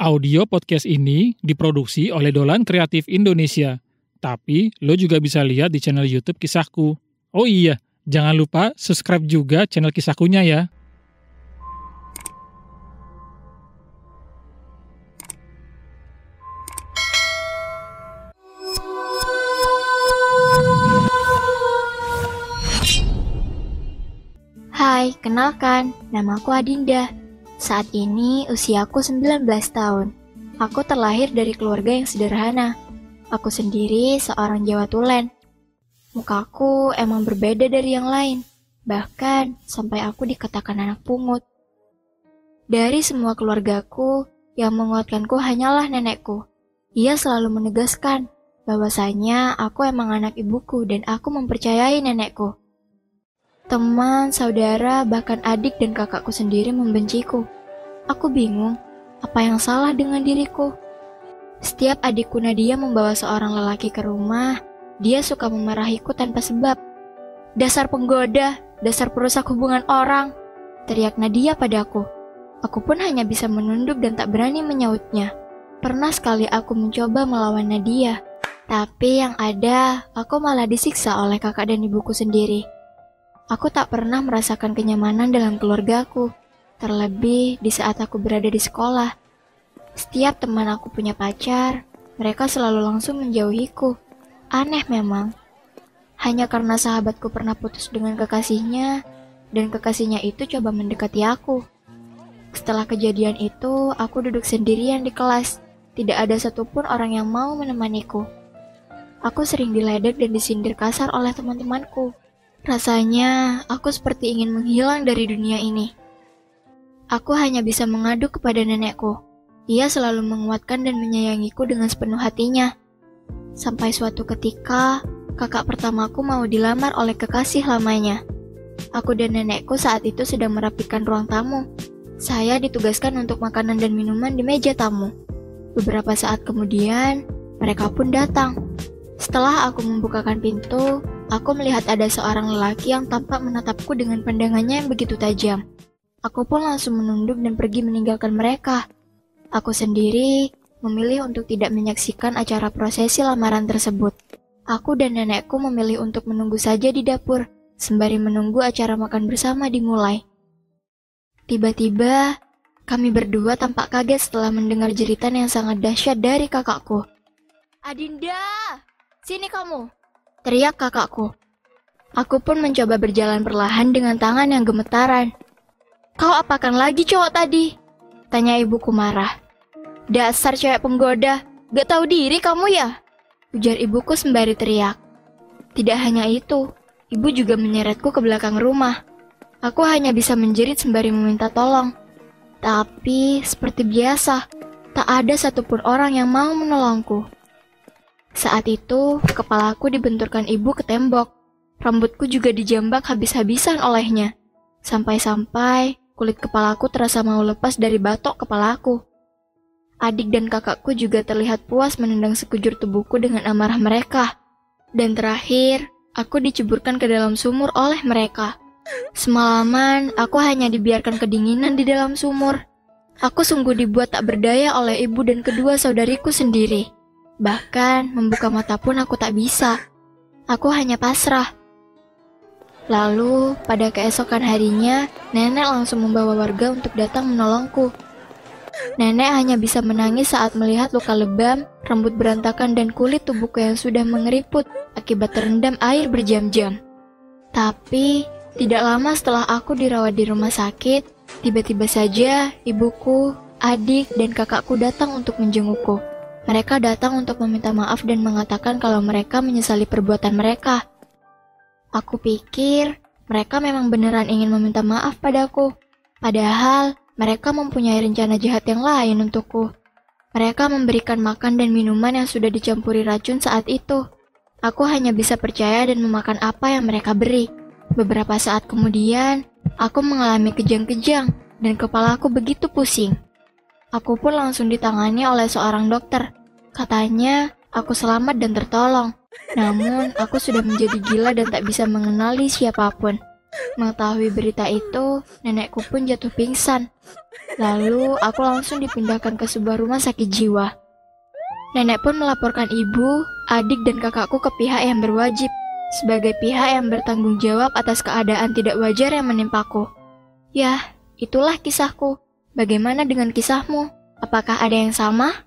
Audio podcast ini diproduksi oleh Dolan Kreatif Indonesia. Tapi lo juga bisa lihat di channel YouTube Kisahku. Oh iya, jangan lupa subscribe juga channel Kisahkunya ya. Hai, kenalkan, namaku Adinda. Saat ini usiaku 19 tahun. Aku terlahir dari keluarga yang sederhana. Aku sendiri seorang Jawa Tulen. Mukaku emang berbeda dari yang lain. Bahkan sampai aku dikatakan anak pungut. Dari semua keluargaku, yang menguatkanku hanyalah nenekku. Ia selalu menegaskan bahwasanya aku emang anak ibuku dan aku mempercayai nenekku. Teman, saudara, bahkan adik dan kakakku sendiri membenciku. Aku bingung, apa yang salah dengan diriku? Setiap adikku Nadia membawa seorang lelaki ke rumah, dia suka memarahiku tanpa sebab. Dasar penggoda, dasar perusak hubungan orang, teriak Nadia padaku. Aku pun hanya bisa menunduk dan tak berani menyautnya. Pernah sekali aku mencoba melawan Nadia, tapi yang ada aku malah disiksa oleh kakak dan ibuku sendiri. Aku tak pernah merasakan kenyamanan dalam keluargaku, terlebih di saat aku berada di sekolah. Setiap teman aku punya pacar, mereka selalu langsung menjauhiku. Aneh memang. Hanya karena sahabatku pernah putus dengan kekasihnya, dan kekasihnya itu coba mendekati aku. Setelah kejadian itu, aku duduk sendirian di kelas. Tidak ada satupun orang yang mau menemaniku. Aku sering diledek dan disindir kasar oleh teman-temanku. Rasanya aku seperti ingin menghilang dari dunia ini. Aku hanya bisa mengadu kepada nenekku. Ia selalu menguatkan dan menyayangiku dengan sepenuh hatinya. Sampai suatu ketika, kakak pertamaku mau dilamar oleh kekasih lamanya. Aku dan nenekku saat itu sedang merapikan ruang tamu. Saya ditugaskan untuk makanan dan minuman di meja tamu. Beberapa saat kemudian, mereka pun datang. Setelah aku membukakan pintu, Aku melihat ada seorang lelaki yang tampak menatapku dengan pandangannya yang begitu tajam. Aku pun langsung menunduk dan pergi meninggalkan mereka. Aku sendiri memilih untuk tidak menyaksikan acara prosesi lamaran tersebut. Aku dan nenekku memilih untuk menunggu saja di dapur, sembari menunggu acara makan bersama dimulai. Tiba-tiba, kami berdua tampak kaget setelah mendengar jeritan yang sangat dahsyat dari kakakku. Adinda, sini kamu. Teriak kakakku. Aku pun mencoba berjalan perlahan dengan tangan yang gemetaran. Kau apakan lagi cowok tadi? Tanya ibuku marah. Dasar cewek penggoda, gak tahu diri kamu ya? Ujar ibuku sembari teriak. Tidak hanya itu, ibu juga menyeretku ke belakang rumah. Aku hanya bisa menjerit sembari meminta tolong. Tapi, seperti biasa, tak ada satupun orang yang mau menolongku. Saat itu, kepalaku dibenturkan ibu ke tembok. Rambutku juga dijambak habis-habisan olehnya. Sampai-sampai kulit kepalaku terasa mau lepas dari batok kepalaku. Adik dan kakakku juga terlihat puas menendang sekujur tubuhku dengan amarah mereka. Dan terakhir, aku diceburkan ke dalam sumur oleh mereka. Semalaman, aku hanya dibiarkan kedinginan di dalam sumur. Aku sungguh dibuat tak berdaya oleh ibu dan kedua saudariku sendiri. Bahkan membuka mata pun aku tak bisa. Aku hanya pasrah. Lalu, pada keesokan harinya, nenek langsung membawa warga untuk datang menolongku. Nenek hanya bisa menangis saat melihat luka lebam, rambut berantakan, dan kulit tubuhku yang sudah mengeriput akibat terendam air berjam-jam. Tapi, tidak lama setelah aku dirawat di rumah sakit, tiba-tiba saja ibuku, adik, dan kakakku datang untuk menjengukku. Mereka datang untuk meminta maaf dan mengatakan kalau mereka menyesali perbuatan mereka. Aku pikir mereka memang beneran ingin meminta maaf padaku. Padahal mereka mempunyai rencana jahat yang lain untukku. Mereka memberikan makan dan minuman yang sudah dicampuri racun saat itu. Aku hanya bisa percaya dan memakan apa yang mereka beri. Beberapa saat kemudian, aku mengalami kejang-kejang dan kepalaku begitu pusing. Aku pun langsung ditangani oleh seorang dokter. Katanya, aku selamat dan tertolong. Namun, aku sudah menjadi gila dan tak bisa mengenali siapa pun. Mengetahui berita itu, nenekku pun jatuh pingsan. Lalu aku langsung dipindahkan ke sebuah rumah sakit jiwa. Nenek pun melaporkan ibu, adik, dan kakakku ke pihak yang berwajib, sebagai pihak yang bertanggung jawab atas keadaan tidak wajar yang menimpaku. Yah, itulah kisahku. Bagaimana dengan kisahmu? Apakah ada yang sama?